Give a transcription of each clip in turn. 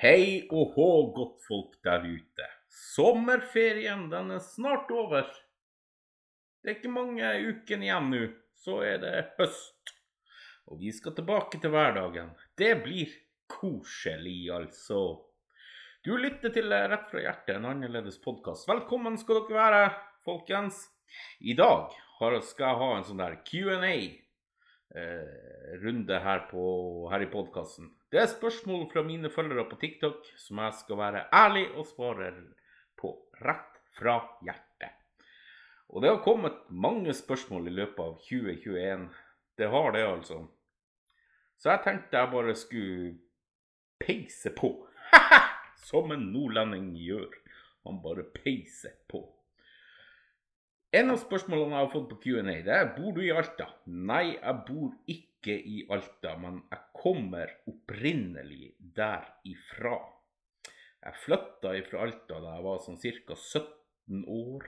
Hei og hå, godtfolk der ute. Sommerferien den er snart over. Det er ikke mange ukene igjen nå, så er det høst. Og vi skal tilbake til hverdagen. Det blir koselig, altså. Du lytter til Rett fra hjertet, en annerledes podkast. Velkommen skal dere være, folkens. I dag skal jeg ha en sånn der Q&A runde her, på, her i podkasten. Det er spørsmål fra mine følgere på TikTok som jeg skal være ærlig og svare på rett fra hjertet. Og det har kommet mange spørsmål i løpet av 2021. Det har det, altså. Så jeg tenkte jeg bare skulle peise på. Som en nordlending gjør. Han bare peiser på. En av spørsmålene jeg har fått på Q&A, det er bor du i Alta. Nei, jeg bor ikke i Alta, men jeg kommer opprinnelig derifra. Jeg flytta fra Alta da jeg var sånn ca. 17 år,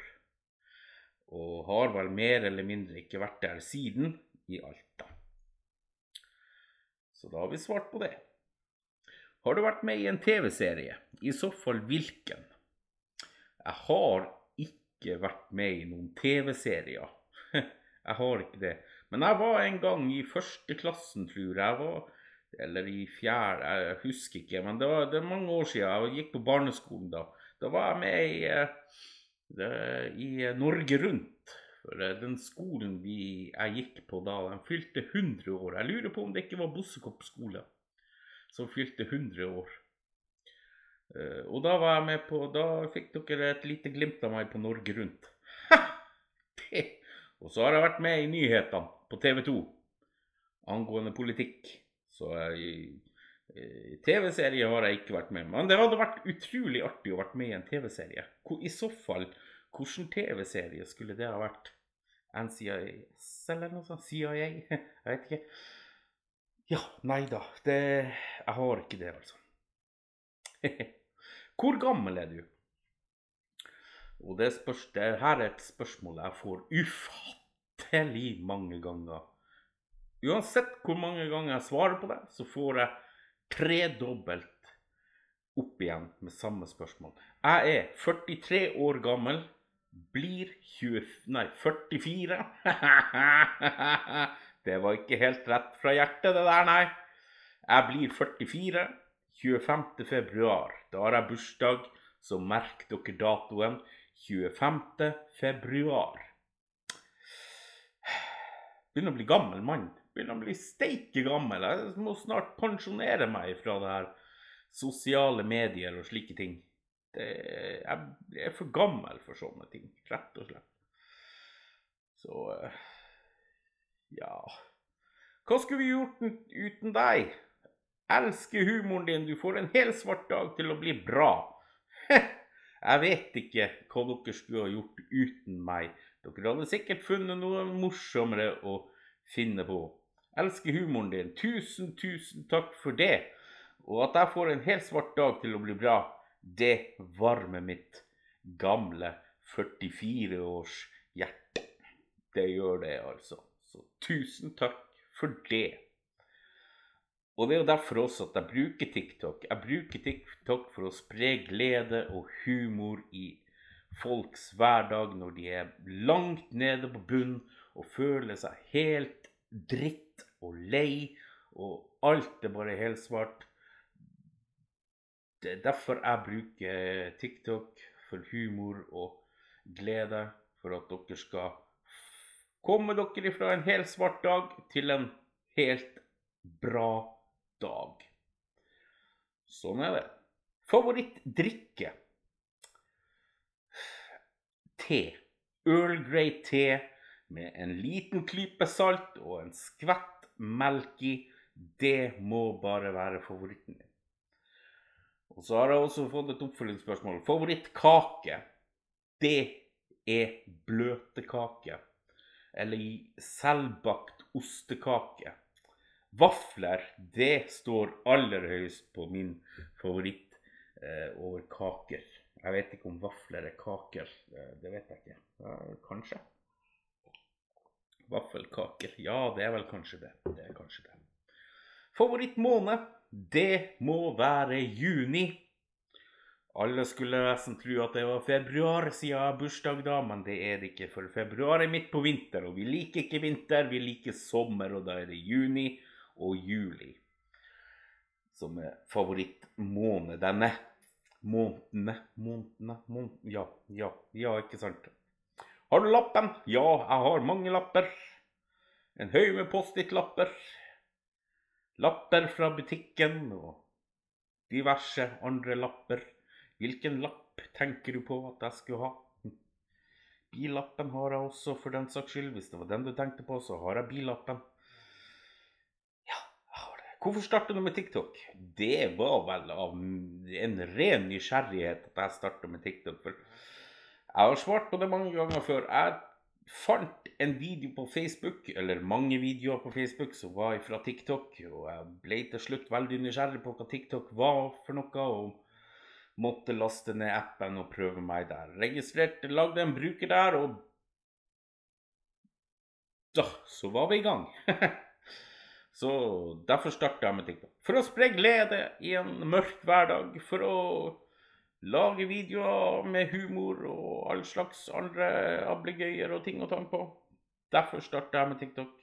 og har vel mer eller mindre ikke vært der siden i Alta. Så da har vi svart på det. Har du vært med i en TV-serie? I så fall hvilken? Jeg har ikke vært med i noen TV-serier. jeg har ikke det. Men jeg var en gang i første klassen, tror jeg. var, Eller i fjerde, jeg husker ikke. Men det, var, det er mange år siden. Jeg gikk på barneskolen da. Da var jeg med i, eh, i Norge Rundt. For eh, den skolen vi, jeg gikk på da, den fylte 100 år. Jeg lurer på om det ikke var Bossekopp skole som fylte 100 år. Uh, og da var jeg med på Da fikk dere et lite glimt av meg på Norge Rundt. og så har jeg vært med i nyhetene på TV 2 angående politikk. Så i, i TV-serie har jeg ikke vært med. Men det hadde vært utrolig artig å vært med i en TV-serie. I så fall, hvilken TV-serie skulle det ha vært? NCIS eller noe sånt? CIA? Jeg vet ikke. Ja, nei da. Det, jeg har ikke det, altså. Hvor gammel er du? Og det, spørs, det her er et spørsmål jeg får ufattelig mange ganger. Uansett hvor mange ganger jeg svarer på det, så får jeg tredobbelt opp igjen med samme spørsmål. Jeg er 43 år gammel, blir 20, nei, 44. det var ikke helt rett fra hjertet, det der, nei. Jeg blir 44. 25. februar. Da har jeg bursdag, så merk dere datoen. 25. februar. Begynner å bli gammel mann. Begynner å bli steike gammel. Jeg må snart pensjonere meg fra det her sosiale medier og slike ting. Det, jeg er for gammel for sånne ting, rett og slett. Så eh, ja Hva skulle vi gjort uten deg? Elsker humoren din. Du får en hel svart dag til å bli bra. Jeg vet ikke hva dere skulle ha gjort uten meg. Dere hadde sikkert funnet noe morsommere å finne på. Elsker humoren din. Tusen, tusen takk for det. Og at jeg får en hel svart dag til å bli bra, det varmer mitt gamle 44 års hjerte. Det gjør det, altså. Så tusen takk for det. Og det er jo derfor også at jeg bruker TikTok. Jeg bruker TikTok for å spre glede og humor i folks hverdag når de er langt nede på bunn og føler seg helt dritt og lei, og alt er bare helsvart. Det er derfor jeg bruker TikTok for humor og glede, for at dere skal komme dere fra en helt svart dag til en helt bra dag dag. Sånn er det. Favorittdrikke? Te. Earl Grey te med en liten klype salt og en skvett melk i. Det må bare være favoritten din. Og så har jeg også fått et oppfølgingsspørsmål. Favorittkake? Det er bløtkake. Eller selvbakt ostekake. Vafler det står aller høyest på min favoritt eh, over kaker. Jeg vet ikke om vafler er kaker. Det vet jeg ikke. Eh, kanskje. Vaffelkaker. Ja, det er vel kanskje det. Det er kanskje det. Favorittmåned? Det må være juni. Alle skulle nesten tro at det var februar siden jeg har bursdag da, men det er det ikke. For februar er midt på vinter, og vi liker ikke vinter, vi liker sommer, og da er det juni og juli som er favorittmånedene. Månedene, månedene, månedene Ja, ja, ja, ikke sant? Har du lappen? Ja, jeg har mange lapper. En haug med Post-It-lapper. Lapper fra butikken og diverse andre lapper. Hvilken lapp tenker du på at jeg skulle ha? Billappen har jeg også, for den saks skyld. Hvis det var den du tenkte på, så har jeg billappen. Ja, jeg har det. Hvorfor startet du med TikTok? Det var vel av en ren nysgjerrighet at jeg startet med TikTok. For jeg har svart på det mange ganger før. Jeg fant en video på Facebook, eller mange videoer på Facebook, som var fra TikTok. Og jeg ble til slutt veldig nysgjerrig på hva TikTok var for noe. og Måtte laste ned appen og prøve meg der. Registrerte, lagde en bruker der, og da, så var vi i gang. så derfor starta jeg med TikTok. For å spre glede i en mørk hverdag. For å lage videoer med humor og all slags andre ablegøyer og ting å ta på. Derfor starta jeg med TikTok.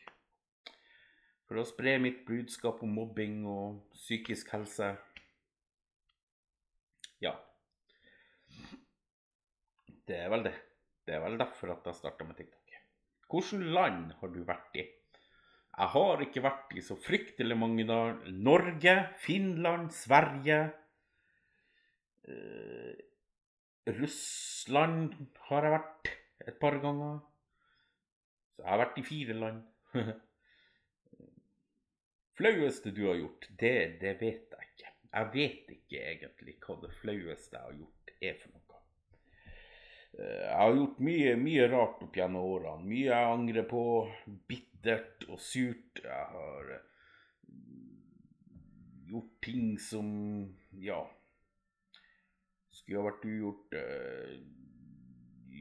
For å spre mitt budskap om mobbing og psykisk helse. Ja. Det er vel det. Det er vel derfor at jeg starta med TikTok. Hvilket land har du vært i? Jeg har ikke vært i så fryktelig mange dager. Norge, Finland, Sverige eh, Russland har jeg vært et par ganger. Så jeg har vært i fire land. Flaueste du har gjort, det, det vet jeg ikke. Jeg vet ikke egentlig hva det flaueste jeg har gjort, er for noe. Eh, jeg har gjort mye, mye rart opp gjennom årene. Mye jeg angrer på. Bittert og surt. Jeg har gjort ting som Ja. Skulle ha vært ugjort.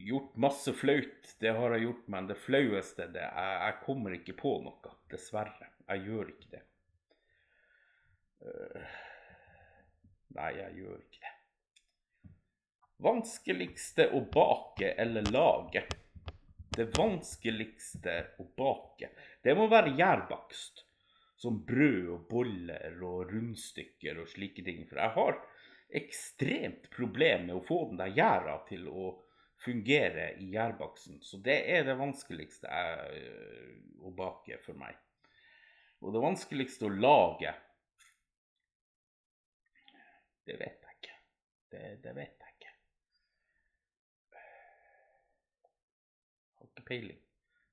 Gjort masse flaut. Det har jeg gjort, men det flaueste det, jeg, jeg kommer ikke på noe. Dessverre. Jeg gjør ikke det. Nei, jeg gjør ikke det. Vanskeligste å bake eller lage? Det vanskeligste å bake, det må være gjærbakst. Som brød og boller og rundstykker og slike ting. For jeg har ekstremt problem med å få den der gjæra til å fungere i gjærbaksten. Så det er det vanskeligste jeg, å bake for meg. Og det vanskeligste å lage det vet jeg ikke. Det, det vet jeg ikke. Har ikke peiling.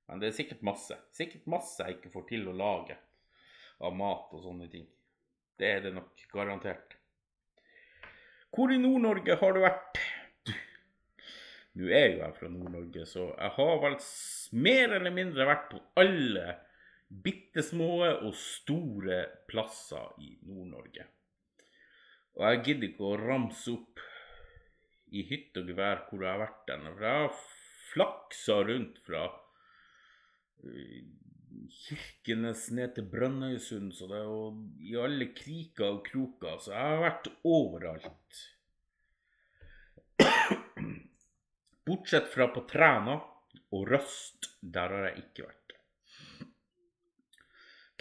Men det er sikkert masse. Sikkert masse jeg ikke får til å lage av mat og sånne ting. Det er det nok garantert. Hvor i Nord-Norge har du vært? Nå er jo jeg fra Nord-Norge, så jeg har vel mer eller mindre vært på alle bitte små og store plasser i Nord-Norge. Og jeg gidder ikke å ramse opp i hytt og gevær hvor jeg har vært den. For jeg har flaksa rundt fra Kirkenes ned til Brønnøysund, så det er jo i alle kriker og kroker. Så jeg har vært overalt. Bortsett fra på Træna og Røst. Der har jeg ikke vært.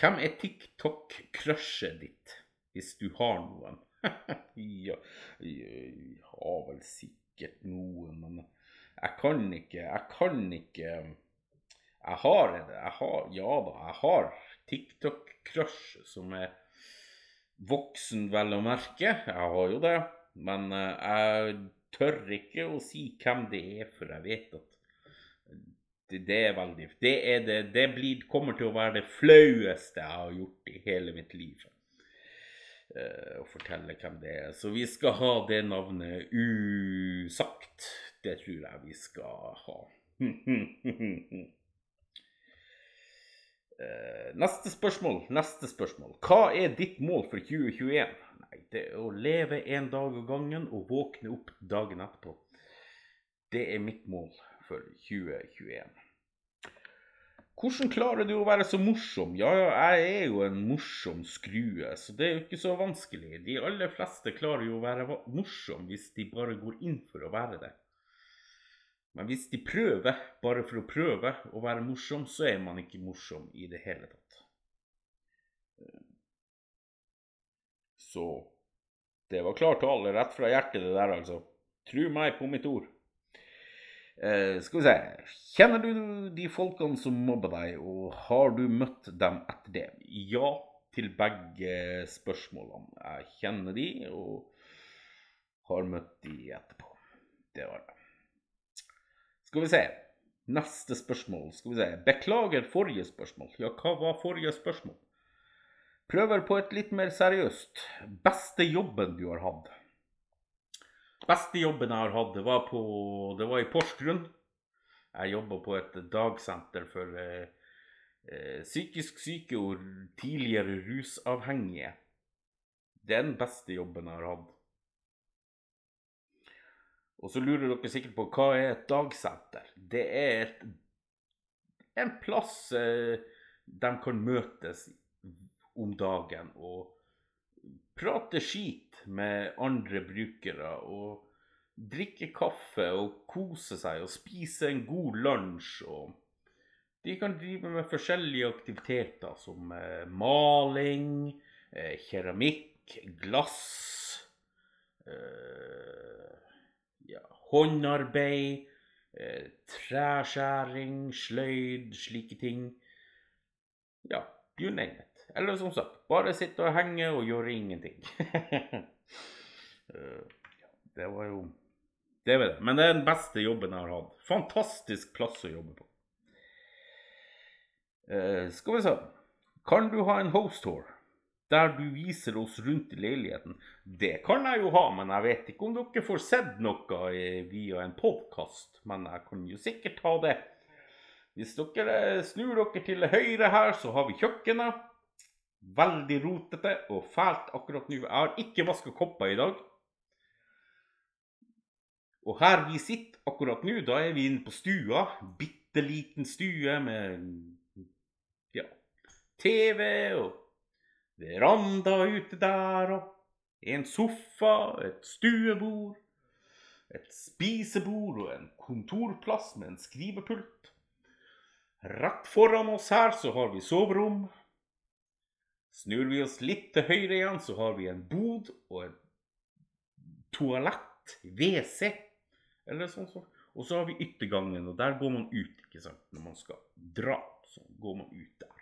Hvem er TikTok-crushet ditt, hvis du har noen? ja, jeg har vel sikkert noen, men jeg kan ikke Jeg kan ikke Jeg har. Jeg har, ja da, jeg har TikTok-crush som er voksen, vel å merke. Jeg har jo det. Men jeg tør ikke å si hvem det er, for jeg vet at det, det er veldig Det, er det, det blir, kommer til å være det flaueste jeg har gjort i hele mitt liv uh, og fortelle hvem det er. Så vi skal ha det navnet usagt. Det tror jeg vi skal ha. uh, neste spørsmål. Neste spørsmål. Hva er ditt mål for 2021? Nei, det er å leve en dag av gangen og våkne opp dagen etterpå. Det er mitt mål for 2021. Hvordan klarer du å være så morsom? Ja, jeg er jo en morsom skrue, så det er jo ikke så vanskelig. De aller fleste klarer jo å være morsom hvis de bare går inn for å være det. Men hvis de prøver, bare for å prøve å være morsom, så er man ikke morsom i det hele tatt. Så det var klar tale rett fra hjertet, det der, altså. Tru meg på mitt ord. Eh, skal vi se Kjenner du de folkene som mobber deg, og har du møtt dem etter det? Ja til begge spørsmålene. Jeg kjenner de, og har møtt de etterpå. Det var det. Skal vi se. Neste spørsmål. Skal vi se. Beklager forrige spørsmål. Ja, hva var forrige spørsmål? Prøver på et litt mer seriøst. Beste jobben du har hatt? Beste jobben jeg har hatt, det var, på, det var i Porsgrunn. Jeg jobba på et dagsenter for eh, eh, psykisk syke og tidligere rusavhengige. Det er den beste jobben jeg har hatt. Og så lurer dere sikkert på hva er et dagsenter? Det er et, en plass eh, de kan møtes om dagen og prate skit med andre brukere og drikke kaffe og kose seg og spise en god lunsj. og De kan drive med forskjellige aktiviteter som eh, maling, eh, keramikk, glass eh, ja, Håndarbeid, eh, treskjæring, sløyd, slike ting. Ja, you name it. Eller som sagt, bare sitte og henge og gjøre ingenting. Eh, det var jo Det var det. Men det er den beste jobben jeg har hatt. Fantastisk plass å jobbe på. Uh, skal vi se Kan du ha en host tour der du viser oss rundt i leiligheten? Det kan jeg jo ha, men jeg vet ikke om dere får sett noe via en podkast. Men jeg kan jo sikkert ha det. Hvis dere snur dere til høyre her, så har vi kjøkkenet. Veldig rotete og fælt akkurat nå. Jeg har ikke vaska kopper i dag. Og her vi sitter akkurat nå, da er vi inne på stua. Bitte liten stue med ja, TV og veranda ute der og en sofa, et stuebord, et spisebord og en kontorplass med en skrivepult. Rett foran oss her så har vi soverom. Snur vi oss litt til høyre igjen, så har vi en bod og et toalett, WC, eller sånn sånn. Og så har vi yttergangen, og der går man ut, ikke sant. Når man skal dra, så går man ut der.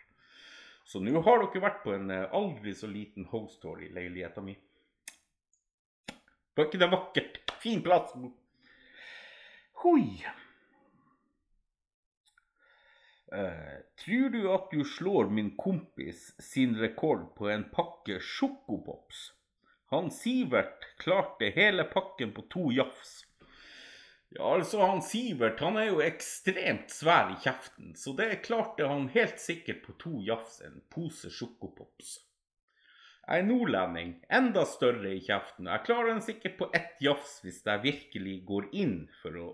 Så nå har dere vært på en eh, aldri så liten host tour i leiligheta mi. Var ikke det vakkert? Fin plass. Hoi. Uh, tror du at du slår min kompis sin rekord på en pakke sjokopops? Han Sivert klarte hele pakken på to jafs. Ja, altså, han Sivert han er jo ekstremt svær i kjeften, så det klarte han helt sikkert på to jafs, en pose sjokopops. Jeg er nordlending, enda større i kjeften. Jeg klarer den sikkert på ett jafs hvis jeg virkelig går inn for å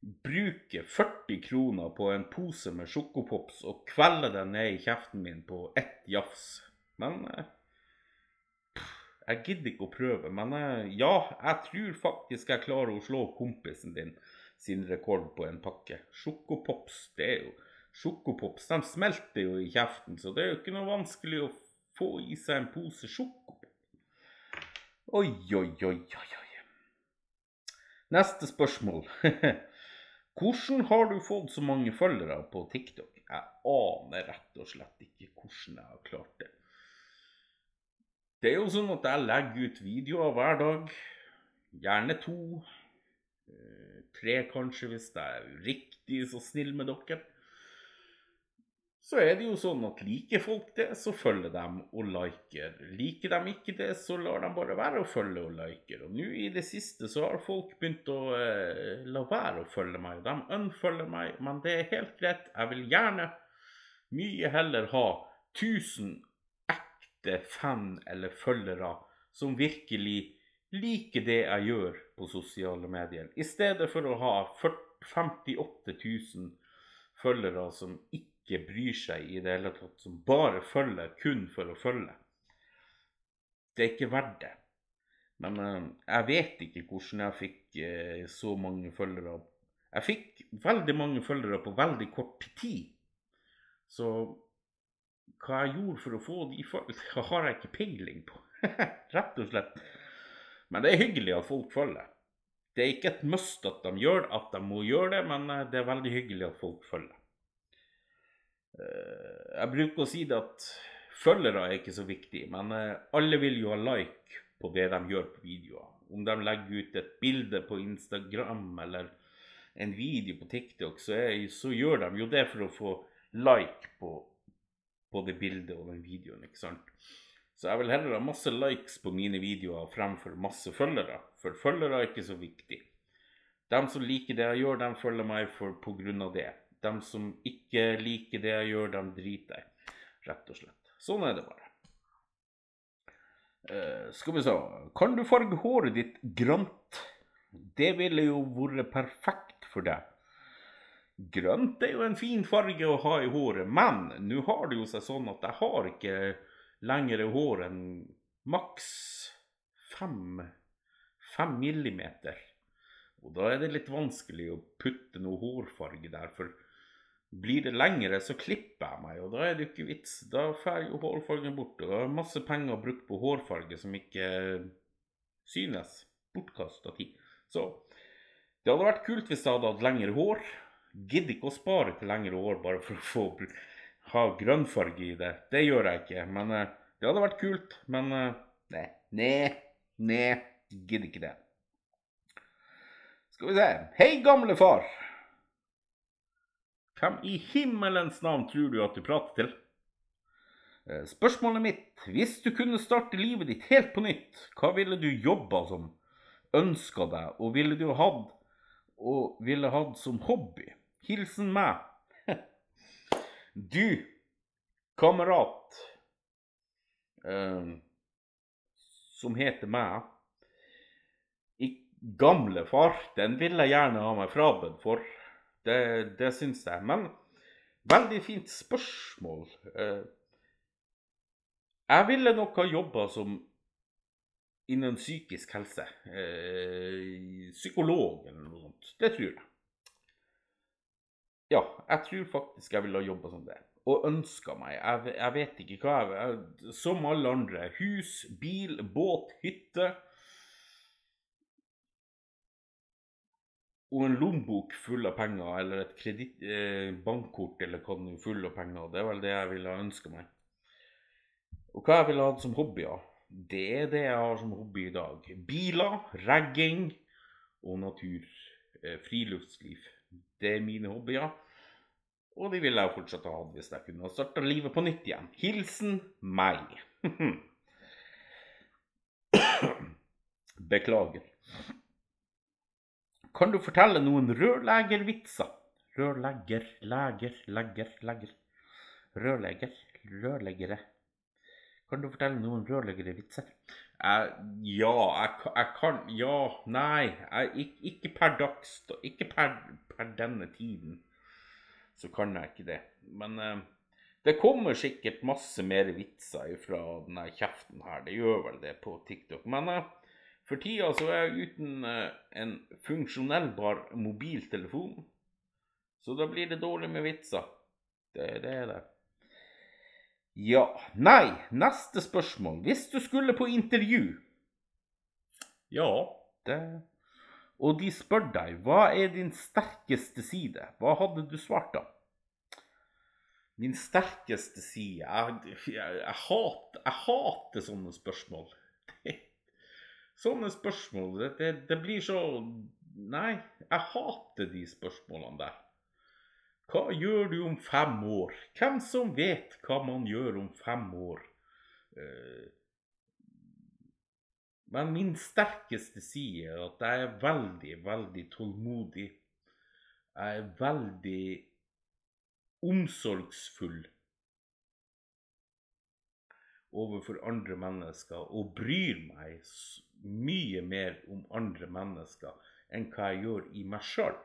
bruke 40 kroner på en pose med sjokopops og kvelde den ned i kjeften min på ett jafs. Men eh, jeg gidder ikke å prøve. Men eh, ja, jeg tror faktisk jeg klarer å slå kompisen din sin rekord på en pakke. Sjokopops, det er jo Sjokopops de smelter jo i kjeften, så det er jo ikke noe vanskelig å få i seg en pose sjokopop. Oi, oi, oi, oi, oi. Neste spørsmål. Hvordan har du fått så mange følgere på TikTok? Jeg aner rett og slett ikke hvordan jeg har klart det. Det er jo sånn at jeg legger ut videoer hver dag. Gjerne to. Eh, tre kanskje, hvis jeg er riktig så snill med dere så er det jo sånn at liker folk det, så følger de og liker. Liker de ikke det, så lar de bare være å følge og liker. Og nå i det siste så har folk begynt å eh, la være å følge meg. De unfølger meg, men det er helt greit. Jeg vil gjerne mye heller ha 1000 ekte fan eller følgere som virkelig liker det jeg gjør på sosiale medier, i stedet for å ha 58 000 følgere som ikke bryr seg i det hele tatt, som bare følger kun for å følge. Det er ikke verdt det. Men eh, jeg vet ikke hvordan jeg fikk eh, så mange følgere. Jeg fikk veldig mange følgere på veldig kort tid. Så hva jeg gjorde for å få de følgerne, har jeg ikke peiling på. Rett og slett. Men det er hyggelig at folk følger. Det er ikke et must at de gjør at de må gjøre det, men eh, det er veldig hyggelig at folk følger. Eh, jeg bruker å si det at følgere er ikke så viktig, men eh, alle vil jo ha like på det de gjør på videoer. Om de legger ut et bilde på Instagram eller en video på TikTok, så, er, så gjør de jo det for å få like på, på det bildet og den videoen, ikke sant. Så jeg vil heller ha masse likes på mine videoer fremfor masse følgere. For følgere er ikke så viktig. De som liker det jeg gjør, de følger meg for, av det. De som ikke liker det jeg gjør, de driter jeg rett og slett. Sånn er det bare. Uh, skal vi se Kan du farge håret ditt grønt? Det ville jo vært perfekt for deg. Grønt er jo en fin farge å ha i håret, men nå har det jo seg sånn at jeg har ikke lengre hår enn maks fem, fem millimeter. Og da er det litt vanskelig å putte noe hårfarge der, for blir det lengre, så klipper jeg meg, og da er det jo ikke vits. Da får jo hårfargen bort, og da er masse penger brukt på hårfarge som ikke synes. Bortkasta tid. Så det hadde vært kult hvis jeg hadde hatt lengre hår. Gidder ikke å spare til lengre år bare for å få ha grønnfarge i det. Det gjør jeg ikke. Men uh, det hadde vært kult. Men uh, nei, nei, nei, gidder ikke det. Skal vi se. Hei, gamle far. Hvem i himmelens navn tror du at du prater til? Uh, spørsmålet mitt Hvis du kunne starte livet ditt helt på nytt, hva ville du jobba som? Ønska deg, og ville du hatt og ville hatt som hobby? Hilsen meg. Du, kamerat eh, som heter meg I gamle far, den vil jeg gjerne ha meg frabedt for. Det, det syns jeg. Men veldig fint spørsmål. Eh, jeg ville nok ha jobba som innen psykisk helse. Eh, psykolog eller noe sånt. Det tror jeg. Ja, jeg tror faktisk jeg ville ha jobba som det. Og ønska meg. Jeg, jeg, vet ikke hva jeg, jeg Som alle andre. Hus, bil, båt, hytte. Og en lommebok full av penger, eller et kredit, eh, bankkort eller hva det full av penger. Det er vel det jeg ville ha ønska meg. Og hva jeg ville hatt som hobbyer? Det er det jeg har som hobby i dag. Biler, ragging og natur. Eh, friluftsliv. Det er mine hobbyer. Og de ville jeg fortsatt ha hatt hvis jeg kunne ha starta livet på nytt igjen. Hilsen meg. Beklager. Kan du fortelle noen rørleggervitser? Rørlegger, leger, legger, legger. Rørleger, rørleggere. Kan du fortelle noen rørleggervitser? Uh, ja, jeg, jeg, kan Ja, nei. Jeg, ikke per dags Ikke per, per, denne tiden så kan jeg ikke det. Men uh, det kommer sikkert masse mer vitser fra denne kjeften her. Det gjør vel det på TikTok. Men uh, for tida så er jeg uten en funksjonellbar mobiltelefon. Så da blir det dårlig med vitser. Det, det er det. Ja. Nei, neste spørsmål. Hvis du skulle på intervju Ja, det Og de spør deg hva er din sterkeste side, hva hadde du svart da? Min sterkeste side Jeg, jeg, jeg, hater, jeg hater, sånne spørsmål. sånne spørsmål det, det, det blir så Nei, jeg hater de spørsmålene der. Hva gjør du om fem år? Hvem som vet hva man gjør om fem år? Eh, men min sterkeste side er at jeg er veldig, veldig tålmodig. Jeg er veldig omsorgsfull overfor andre mennesker og bryr meg mye mer om andre mennesker enn hva jeg gjør i meg sjøl.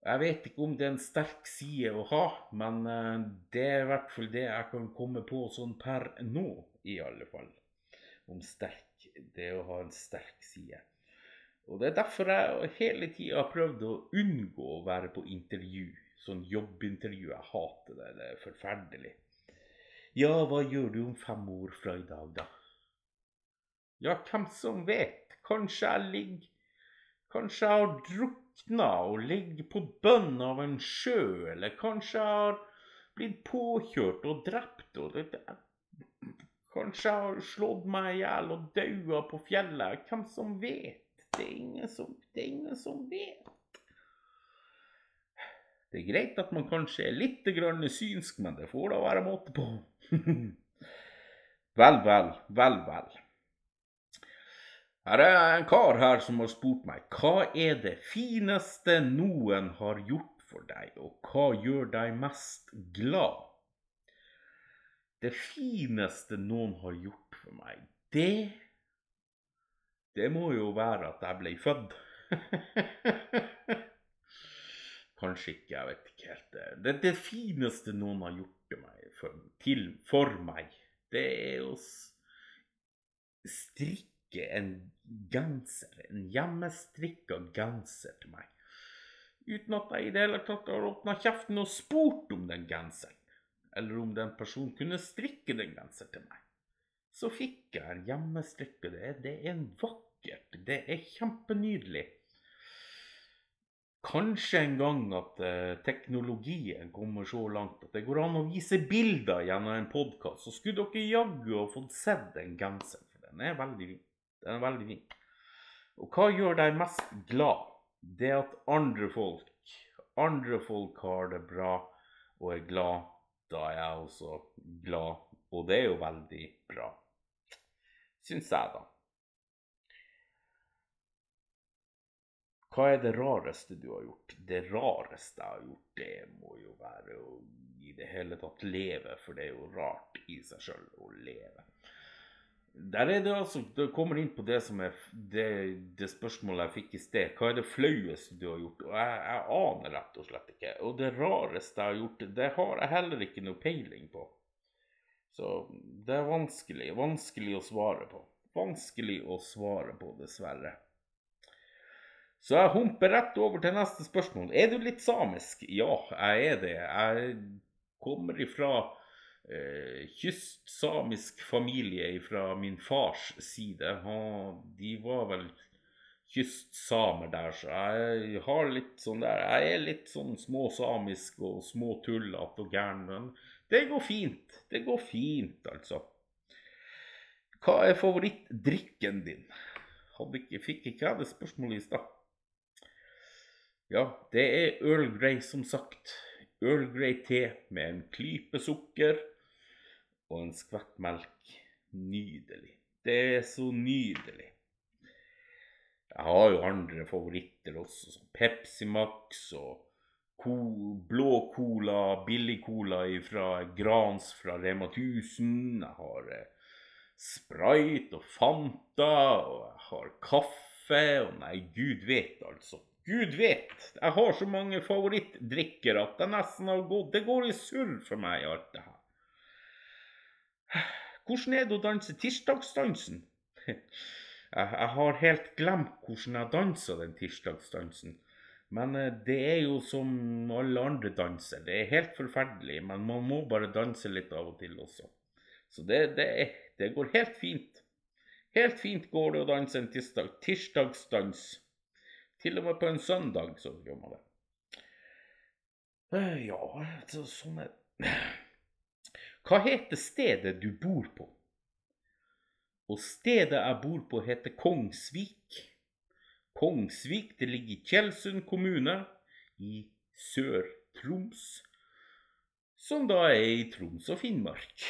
Jeg vet ikke om det er en sterk side å ha, men eh, det er i hvert fall det jeg kan komme på sånn per nå, i alle fall. Om sterk, det å ha en sterk side. Og det er derfor jeg hele tida har prøvd å unngå å være på intervju. Sånn jobbintervju. Jeg hater det. Det er forferdelig. Ja, hva gjør du om fem år fra i dag, da? Ja, hvem som vet? Kanskje jeg ligger Kanskje jeg har drukna og ligger på bønn av en sjø, eller kanskje jeg har blitt påkjørt og drept. og det, Kanskje jeg har slått meg i hjel og daua på fjellet. Hvem som vet? Det er ingen som, det er ingen som vet. Det er greit at man kanskje er litt grann synsk, men det får da være måte på. vel, vel, vel, vel. Her er en kar her som har spurt meg hva er det fineste noen har gjort for deg, og hva gjør deg mest glad? Det fineste noen har gjort for meg, det Det må jo være at jeg ble født. Kanskje ikke, jeg vet ikke helt. Det, det fineste noen har gjort meg, for, til, for meg, det er å strikke en genser, en hjemmestrikka genser til meg. Uten at jeg i det hele tatt har åpna kjeften og spurt om den genseren, eller om den personen kunne strikke den genseren til meg. Så fikk jeg en hjemmestrikke. Det, det er en vakkert. Det er kjempenydelig. Kanskje en gang at uh, teknologien kommer så langt at det går an å vise bilder gjennom en podkast, så skulle dere jaggu ha fått sett den genseren, for den er veldig fin. Den er veldig fin. Og hva gjør deg mest glad? Det at andre folk andre folk har det bra og er glad. Da er jeg også glad, og det er jo veldig bra. Syns jeg, da. Hva er det rareste du har gjort? Det rareste jeg har gjort, det må jo være å i det hele tatt leve, for det er jo rart i seg sjøl å leve. Der er det altså Det kommer inn på det som er det, det spørsmålet jeg fikk i sted. Hva er det flaueste du har gjort? Og jeg, jeg, aner rett og slett ikke. Og det rareste jeg har gjort, det har jeg heller ikke noe peiling på. Så det er vanskelig. Vanskelig å svare på. Vanskelig å svare på, dessverre. Så jeg humper rett over til neste spørsmål. Er du litt samisk? Ja, jeg er det. Jeg kommer ifra eh, kystsamisk familie fra min fars side. Han, de var vel kystsamer der, så jeg har litt sånn der Jeg er litt sånn småsamisk og småtullete og gæren, men det går fint. Det går fint, altså. Hva er favorittdrikken din? Ikke, fikk ikke jeg det spørsmålet i stad? Ja, det er Earl Grey, som sagt. Earl Grey te med en klype sukker og en skvett melk. Nydelig. Det er så nydelig. Jeg har jo andre favoritter også, som Pepsi Max og blå cola, billig cola fra Grans fra Rema 1000. Jeg har eh, Sprite og Fanta, og jeg har kaffe, og nei, gud vet, altså. Gud vet. Jeg har så mange favorittdrikker at det nesten har gått Det går i surr for meg, alt det her. Hvordan er det å danse tirsdagsdansen? Jeg har helt glemt hvordan jeg dansa den tirsdagsdansen. Men eh, det er jo som alle andre danser. Det er helt forferdelig, men man må bare danse litt av og til også. Så det, det, det går helt fint. Helt fint går det å danse en tirsdag, tirsdagsdans. Til og med på en søndag så gjør man det. Eh, ja, så, sånn er. Hva heter stedet du bor på? Og stedet jeg bor på, heter Kongsvik. Kongsvik det ligger i Tjeldsund kommune i Sør-Troms, som da er i Troms og Finnmark.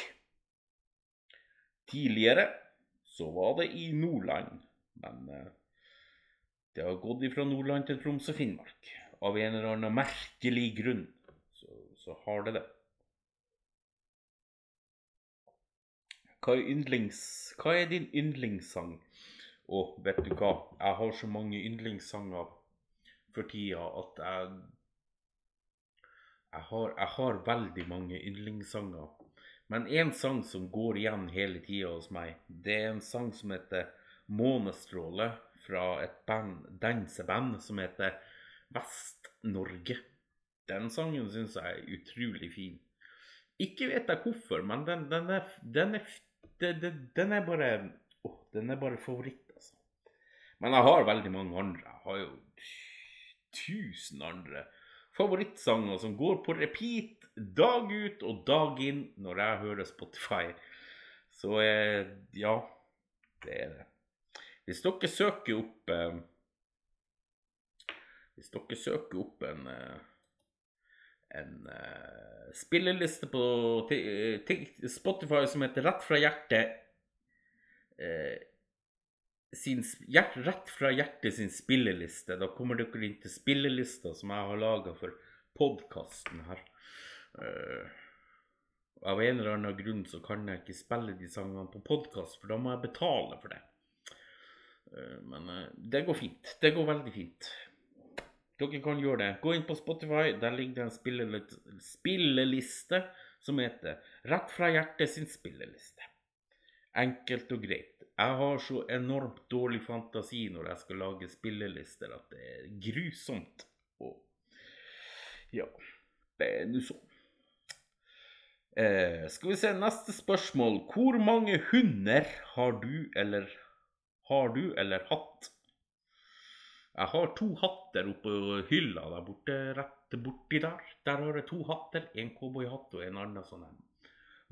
Tidligere så var det i Nordland, men eh, det har gått fra Nordland til Troms og Finnmark. Av en eller annen merkelig grunn så, så har det det. Hva er, yndlings, hva er din yndlingssang? Å, vet du hva, jeg har så mange yndlingssanger for tida at jeg Jeg har, jeg har veldig mange yndlingssanger. Men én sang som går igjen hele tida hos meg, det er en sang som heter 'Månestråle' fra et band, danseband som heter Vest-Norge. Den sangen syns jeg er utrolig fin. Ikke vet jeg hvorfor, men den, den er, den er, den, er bare oh, Den er bare favoritt, altså. Men jeg har veldig mange andre. Jeg har jo tusen andre favorittsanger som går på repeat dag ut og dag inn når jeg hører Spotify. Så eh, ja, det er det. Hvis dere søker opp eh, Hvis dere søker opp en eh, en uh, spilleliste på Spotify som heter Rett fra hjertet uh, sin, hjert, Rett fra hjertet sin spilleliste. Da kommer dere inn til spillelista som jeg har laga for podkasten her. Uh, av en eller annen grunn så kan jeg ikke spille de sangene på podkast, for da må jeg betale for det. Men det går fint. Det går veldig fint. Dere kan gjøre det. Gå inn på Spotify. Der ligger det en spilleliste som heter 'Rett fra hjertet sin spilleliste'. Enkelt og greit. Jeg har så enormt dårlig fantasi når jeg skal lage spillelister at det er grusomt. Og ja, det er nå sånn. Eh, skal vi se neste spørsmål. Hvor mange hunder har du eller har du eller hatt? Jeg har to hatter oppå hylla der borte, rett borti der. Der har jeg to hatter. En cowboyhatt og en annen sånn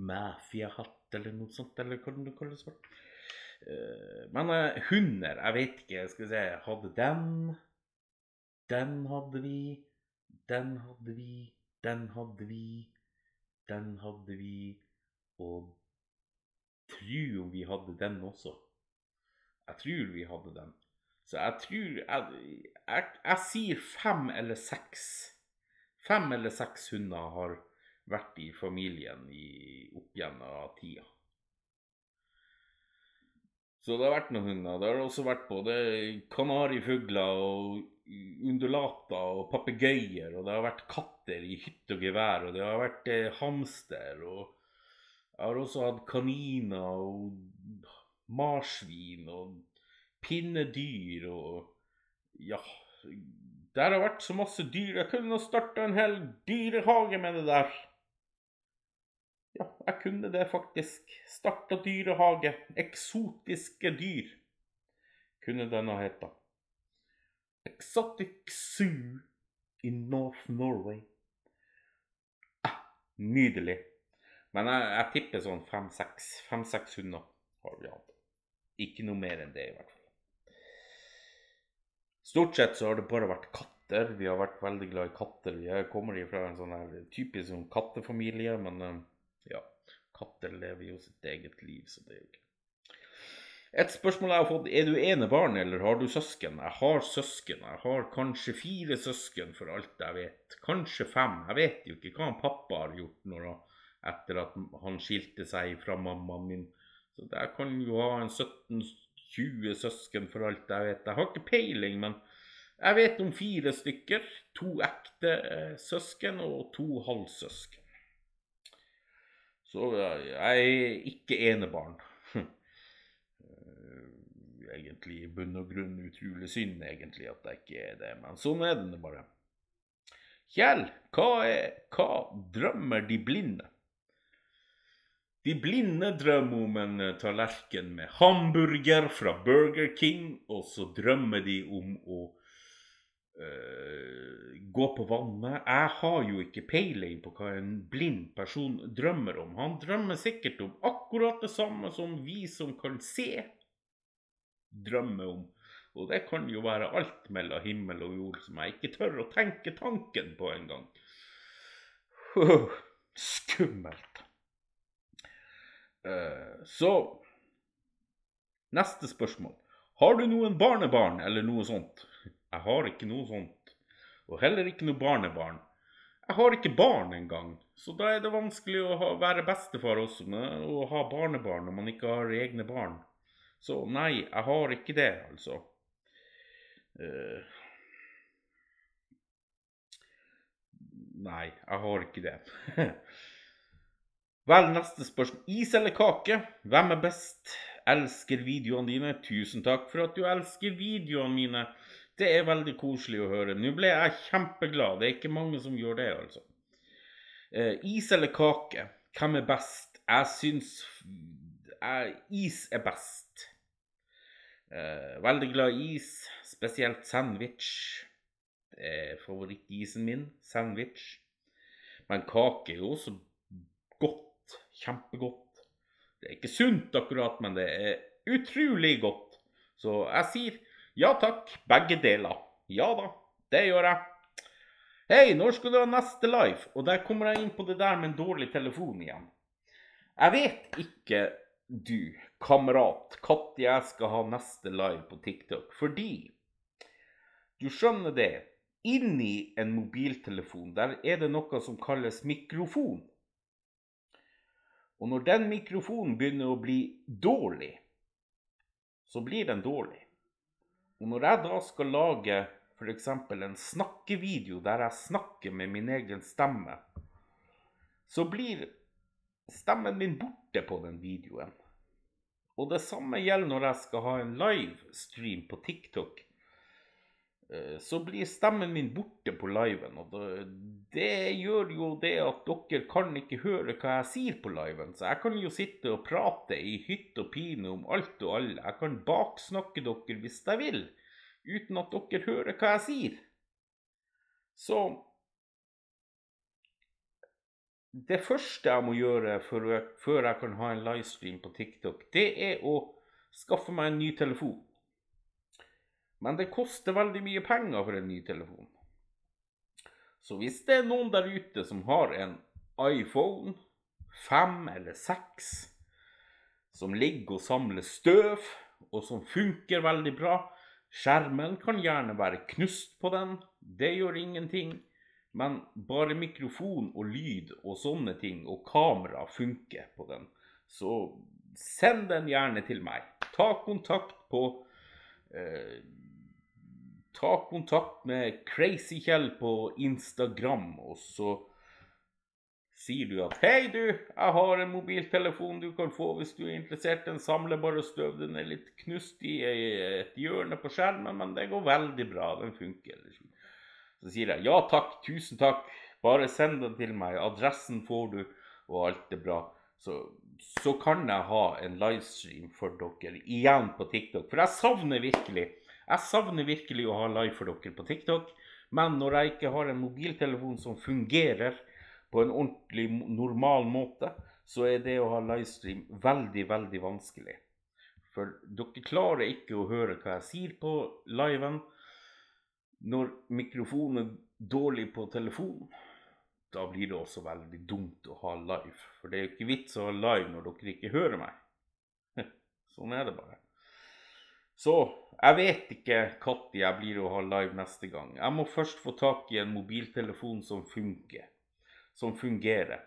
mafia-hatt eller noe sånt, eller hva det kalles for. Uh, men uh, hunder, jeg vet ikke, skal vi se Hadde den Den hadde vi. Den hadde vi. Den hadde vi. Den hadde vi. Og tru om vi hadde den også. Jeg tror vi hadde den. Så jeg tror jeg, jeg, jeg, sier fem eller seks. Fem eller seks hunder har vært i familien i, opp gjennom tida. Så det har vært noen hunder. Det har også vært både kanarifugler og undulater og papegøyer. Og det har vært katter i hytte og gevær, og det har vært eh, hamster. Og jeg har også hatt kaniner og marsvin og pinnedyr og Ja, der har vært så masse dyr. Jeg kunne starta en hel dyrehage med det der. Ja, jeg kunne det faktisk. Starta dyrehage. Eksotiske dyr kunne denne heta. Exotic Zoo in North Norway. Ah, nydelig. Men jeg, jeg tipper sånn fem-seks hunder har vi hatt. Ikke noe mer enn det, i hvert fall. Stort sett så har det bare vært katter. Vi har vært veldig glad i katter. Vi kommer fra en sånn her typisk sånn kattefamilie, men eh, ja, katter lever jo sitt eget liv, så det er jo ikke Et spørsmål jeg har fått, er du enebarn, eller har du søsken? Jeg har søsken. Jeg har kanskje fire søsken, for alt jeg vet. Kanskje fem. Jeg vet jo ikke hva han pappa har gjort når, etter at han skilte seg fra mammaen min. Så der kan jo ha en 17 20 søsken, for alt jeg vet. Jeg har ikke peiling, men jeg vet om fire stykker. To ekte eh, søsken og to halvsøsken. Så jeg er ikke enebarn. Eh, egentlig i bunn og grunn utrolig synd egentlig at jeg ikke er det, men sånn er det bare. Kjell, hva, er, hva drømmer de blinde? De blinde drømmer om en tallerken med hamburger fra Burger King, og så drømmer de om å uh, gå på vannet. Jeg har jo ikke peiling på hva en blind person drømmer om. Han drømmer sikkert om akkurat det samme som vi som kan se, drømmer om. Og det kan jo være alt mellom himmel og jord som jeg ikke tør å tenke tanken på engang. Skummelt. Eh, så Neste spørsmål. Har du noen barnebarn eller noe sånt? Jeg har ikke noe sånt. Og heller ikke noe barnebarn. Jeg har ikke barn engang, så da er det vanskelig å ha, være bestefar også, med å ha barnebarn når man ikke har egne barn. Så nei, jeg har ikke det, altså. Uh, Nei, jeg har ikke det. Vel, neste spørsmål. Is eller kake? Hvem er best? Elsker videoene dine. Tusen takk for at du elsker videoene mine. Det er veldig koselig å høre. Nå ble jeg kjempeglad. Det er ikke mange som gjør det, altså. Eh, is eller kake? Hvem er best? Jeg syns eh, is er best. Eh, veldig glad i is, spesielt sandwich. Det er favorittisen min. Sandwich. Men kake er jo også godt. Kjempegodt. Det er ikke sunt akkurat, men det er utrolig godt. Så jeg sier ja takk, begge deler. Ja da, det gjør jeg. Hei, når skal du ha neste live? Og der kommer jeg inn på det der med en dårlig telefon igjen. Jeg vet ikke, du kamerat, når jeg skal ha neste live på TikTok. Fordi du skjønner det, inni en mobiltelefon der er det noe som kalles mikrofon. Og når den mikrofonen begynner å bli dårlig, så blir den dårlig. Og når jeg da skal lage f.eks. en snakkevideo der jeg snakker med min egen stemme, så blir stemmen min borte på den videoen. Og det samme gjelder når jeg skal ha en livestream på TikTok. Eh, så blir stemmen min borte på liven. Og det, gjør jo det at dere kan ikke høre hva jeg sier på liven. Så jeg kan jo sitte og prate i hytt og pine om alt og alle. Jeg kan baksnakke dere hvis jeg vil, uten at dere hører hva jeg sier. Så Det første jeg må gjøre før jeg kan ha en livestream på TikTok, det er å skaffe meg en ny telefon. Men det koster veldig mye penger for en ny telefon. Så hvis det er noen der ute som har en iPhone 5 eller 6 som ligger og samler støv, og som funker veldig bra Skjermen kan gjerne være knust på den, det gjør ingenting. Men bare mikrofon og lyd og sånne ting, og kamera, funker på den. Så send den gjerne til meg. Ta kontakt på eh, ta kontakt med Crazy-Kjell på Instagram, og så sier du at 'Hei, du, jeg har en mobiltelefon du kan få hvis du er interessert. Den samler bare støv. Den er litt knust i et hjørne på skjermen, men det går veldig bra. Den funker.' Så sier jeg 'Ja takk, tusen takk. Bare send den til meg. Adressen får du, og alt er bra.' Så, så kan jeg ha en livestream for dere igjen på TikTok. For jeg savner virkelig jeg savner virkelig å ha live for dere på TikTok, men når jeg ikke har en mobiltelefon som fungerer på en ordentlig, normal måte, så er det å ha livestream veldig, veldig vanskelig. For dere klarer ikke å høre hva jeg sier på liven når mikrofonen er dårlig på telefonen. Da blir det også veldig dumt å ha live. For det er jo ikke vits å ha live når dere ikke hører meg. Sånn er det bare. Så jeg vet ikke når jeg blir å ha live neste gang. Jeg må først få tak i en mobiltelefon som funker. Som fungerer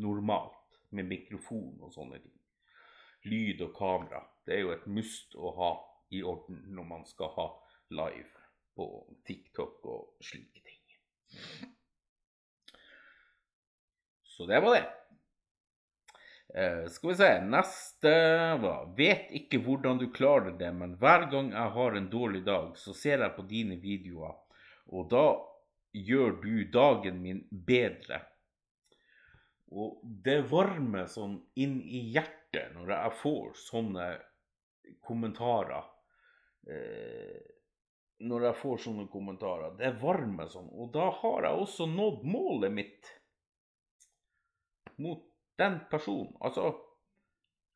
normalt, med mikrofon og sånne ting. Lyd og kamera. Det er jo et must å ha i orden når man skal ha live på TikTok og slike ting. Så det var det. Uh, skal vi se Neste var Vet ikke hvordan du klarer det, men hver gang jeg har en dårlig dag, så ser jeg på dine videoer, og da gjør du dagen min bedre. Og det varmer sånn inn i hjertet når jeg får sånne kommentarer. Uh, når jeg får sånne kommentarer. Det varmer sånn. Og da har jeg også nådd målet mitt mot den personen Altså,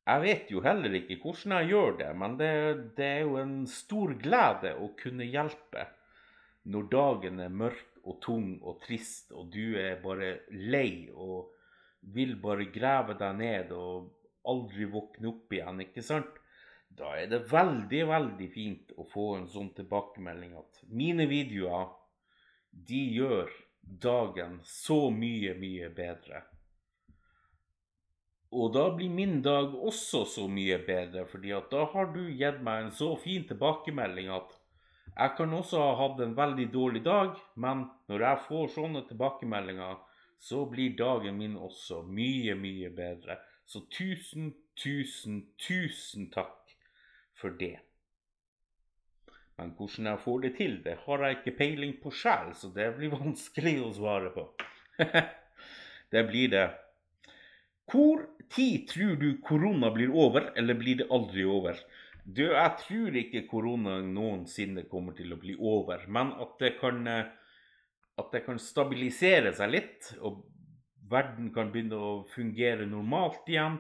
jeg vet jo heller ikke hvordan jeg gjør det, men det, det er jo en stor glede å kunne hjelpe når dagen er mørk og tung og trist, og du er bare lei og vil bare grave deg ned og aldri våkne opp igjen, ikke sant? Da er det veldig, veldig fint å få en sånn tilbakemelding at mine videoer, de gjør dagen så mye, mye bedre. Og da blir min dag også så mye bedre, fordi at da har du gitt meg en så fin tilbakemelding at Jeg kan også ha hatt en veldig dårlig dag, men når jeg får sånne tilbakemeldinger, så blir dagen min også mye, mye bedre. Så tusen, tusen, tusen takk for det. Men hvordan jeg får det til, det har jeg ikke peiling på sjøl, så det blir vanskelig å svare på. det blir det. Hvor tid tror du korona blir over, eller blir det aldri over? Du, jeg tror ikke korona noensinne kommer til å bli over, men at det kan, at det kan stabilisere seg litt, og verden kan begynne å fungere normalt igjen,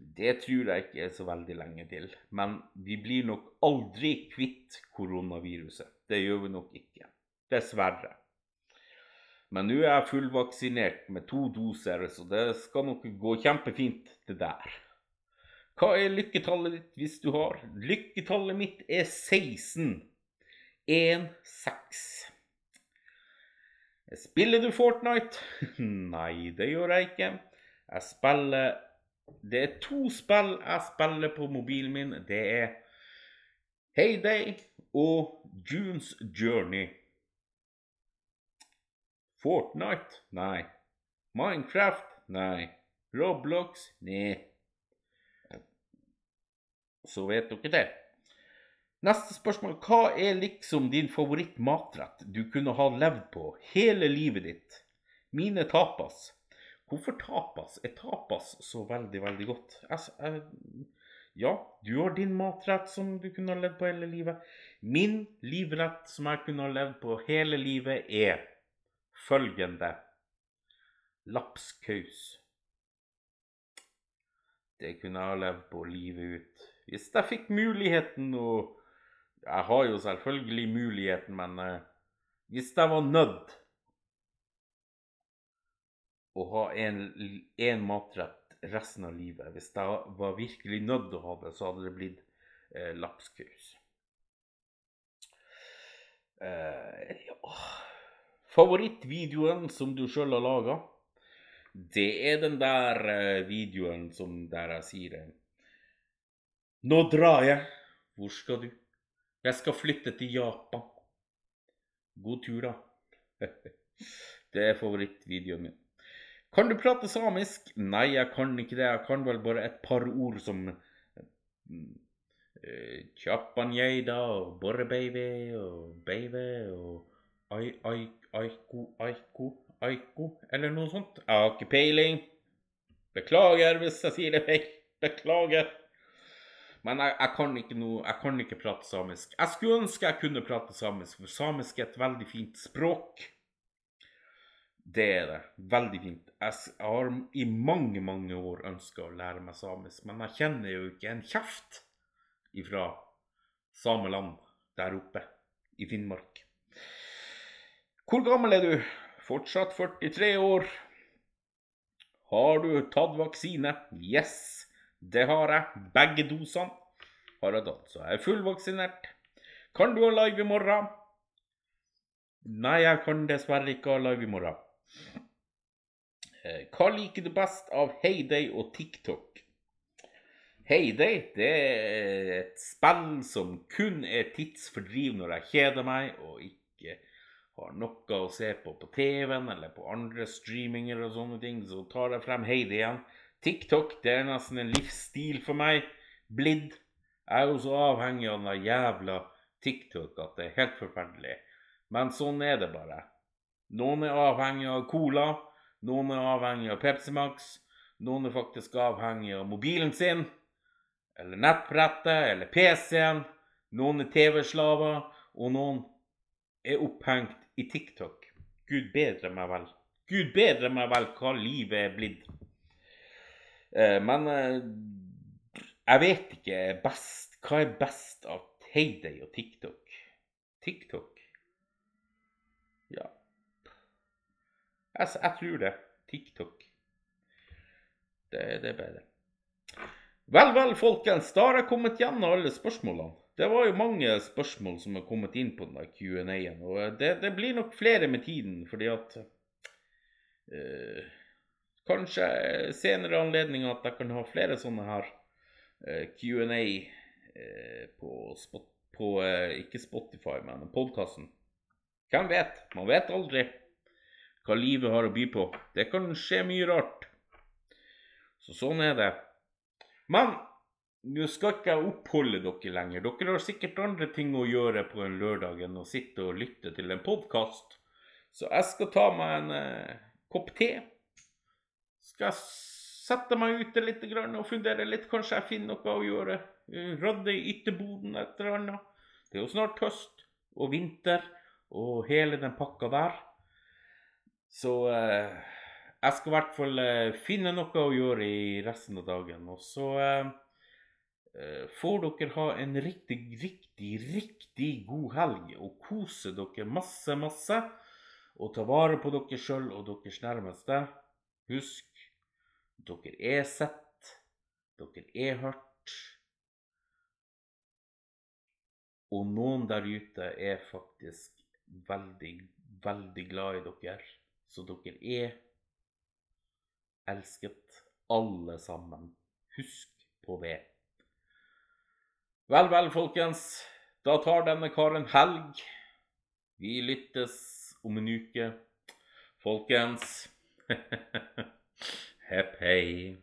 det tror jeg ikke er så veldig lenge til. Men vi blir nok aldri kvitt koronaviruset. Det gjør vi nok ikke. Dessverre. Men nå er jeg fullvaksinert med to doser, så det skal nok gå kjempefint, det der. Hva er lykketallet ditt hvis du har? Lykketallet mitt er 16. 1, 6. Spiller du Fortnite? Nei, det gjør jeg ikke. Jeg spiller Det er to spill jeg spiller på mobilen min. Det er Heyday og Junes Journey. Fortnite? Nei. Minecraft? Nei. Roblox? Nei. Så vet dere det. Neste spørsmål. Hva er liksom din favorittmatrett du kunne ha levd på hele livet ditt? Mine tapas. Hvorfor tapas? Er tapas så veldig, veldig godt? Altså, ja, du har din matrett som du kunne ha levd på hele livet. Min livrett som jeg kunne ha levd på hele livet, er følgende lapskaus. Det kunne jeg ha levd på livet ut. Hvis jeg fikk muligheten og Jeg har jo selvfølgelig muligheten, men uh, hvis jeg var nødt å ha en, matrett resten av livet Hvis jeg var virkelig nødt å ha det, så hadde det blitt eh, lapskaus. Eh, ja. Favorittvideoen som du sjøl har laga, det er den der videoen som der jeg sier. Nå drar jeg. Hvor skal du? Jeg skal flytte til Japan. God tur, da. Det er favorittvideoen min. Kan du prate samisk? Nei, jeg kan ikke det. Jeg kan vel bare et par ord som Kjappanjeida eh, og borrebeive og beive og ai, ai, Aiko, aiku, aiku, eller noe sånt. Jeg har ikke peiling. Beklager hvis jeg sier det feil. Beklager. Men jeg, jeg, kan noe, jeg, kan ikke prate samisk. Jeg skulle ønske jeg kunne prate samisk, for samisk er et veldig fint språk. Det er det. Veldig fint. Jeg, har i mange, mange år ønska å lære meg samisk, men jeg kjenner jo ikke en kjeft ifra sameland der oppe i Finnmark. Hvor gammel er du? Fortsatt 43 år. Har du tatt vaksine? Yes. Det har jeg. Begge dosene har jeg tatt, så jeg er fullvaksinert. Kan du ha live i morgen? Nei, jeg kan dessverre ikke ha live i morgen. Eh, hva liker du best av Heyday og TikTok? Heyday det er et spill som kun er tidsfordriv når jeg kjeder meg og ikke har noe å se på på TV-en eller på andre streaminger og sånne ting, så tar jeg frem Heidi igjen. TikTok det er nesten en livsstil for meg. Blidd. Jeg er jo så avhengig av den jævla TikTok at det er helt forferdelig. Men sånn er det bare. Noen er avhengig av cola, noen er avhengig av Pepsi Max, noen er faktisk avhengig av mobilen sin, eller nettbrettet, eller PC-en. Noen er TV-slaver, og noen er opphengt i TikTok. Gud bedre meg vel. Gud bedre meg vel hva livet er blitt. Eh, men eh, jeg vet ikke best hva er best av Heyday og TikTok. TikTok? Ja Jeg, jeg tror det. TikTok. Det, det er bedre. Vel, vel, folkens. Da har jeg kommet gjennom alle spørsmålene. Det var jo mange spørsmål som har kommet inn på den Q&A-en. Og det, det, blir nok flere med tiden, fordi at eh, kanskje senere anledning at jeg kan ha flere sånne her eh, Q&A eh, på på eh, ikke Spotify, men podkasten. Hvem vet? Man vet aldri hva livet har å by på. Det kan skje mye rart. Så sånn er det. Men nå skal ikke jeg oppholde dere lenger. Dere har sikkert andre ting å gjøre på en lørdag enn å sitte og lytte til en podkast. Så jeg skal ta meg en eh, kopp te. Skal jeg sette meg ute litt og fundere litt. Kanskje jeg finner noe å gjøre. Eh, Radde i ytterboden et eller annet. Det er jo snart høst og vinter og hele den pakka der. Så eh, jeg skal i hvert fall eh, finne noe å gjøre i resten av dagen. Og så eh, får dere ha en riktig, riktig, riktig god helg og kose dere masse, masse. Og ta vare på dere sjøl og deres nærmeste. Husk, dere er sett. Dere er hørt. Og noen der ute er faktisk veldig, veldig glad i dere. Så dere er elsket, alle sammen. Husk på det. Vel, vel, folkens. Da tar denne karen helg. Vi lyttes om en uke. Folkens. Hepp hei.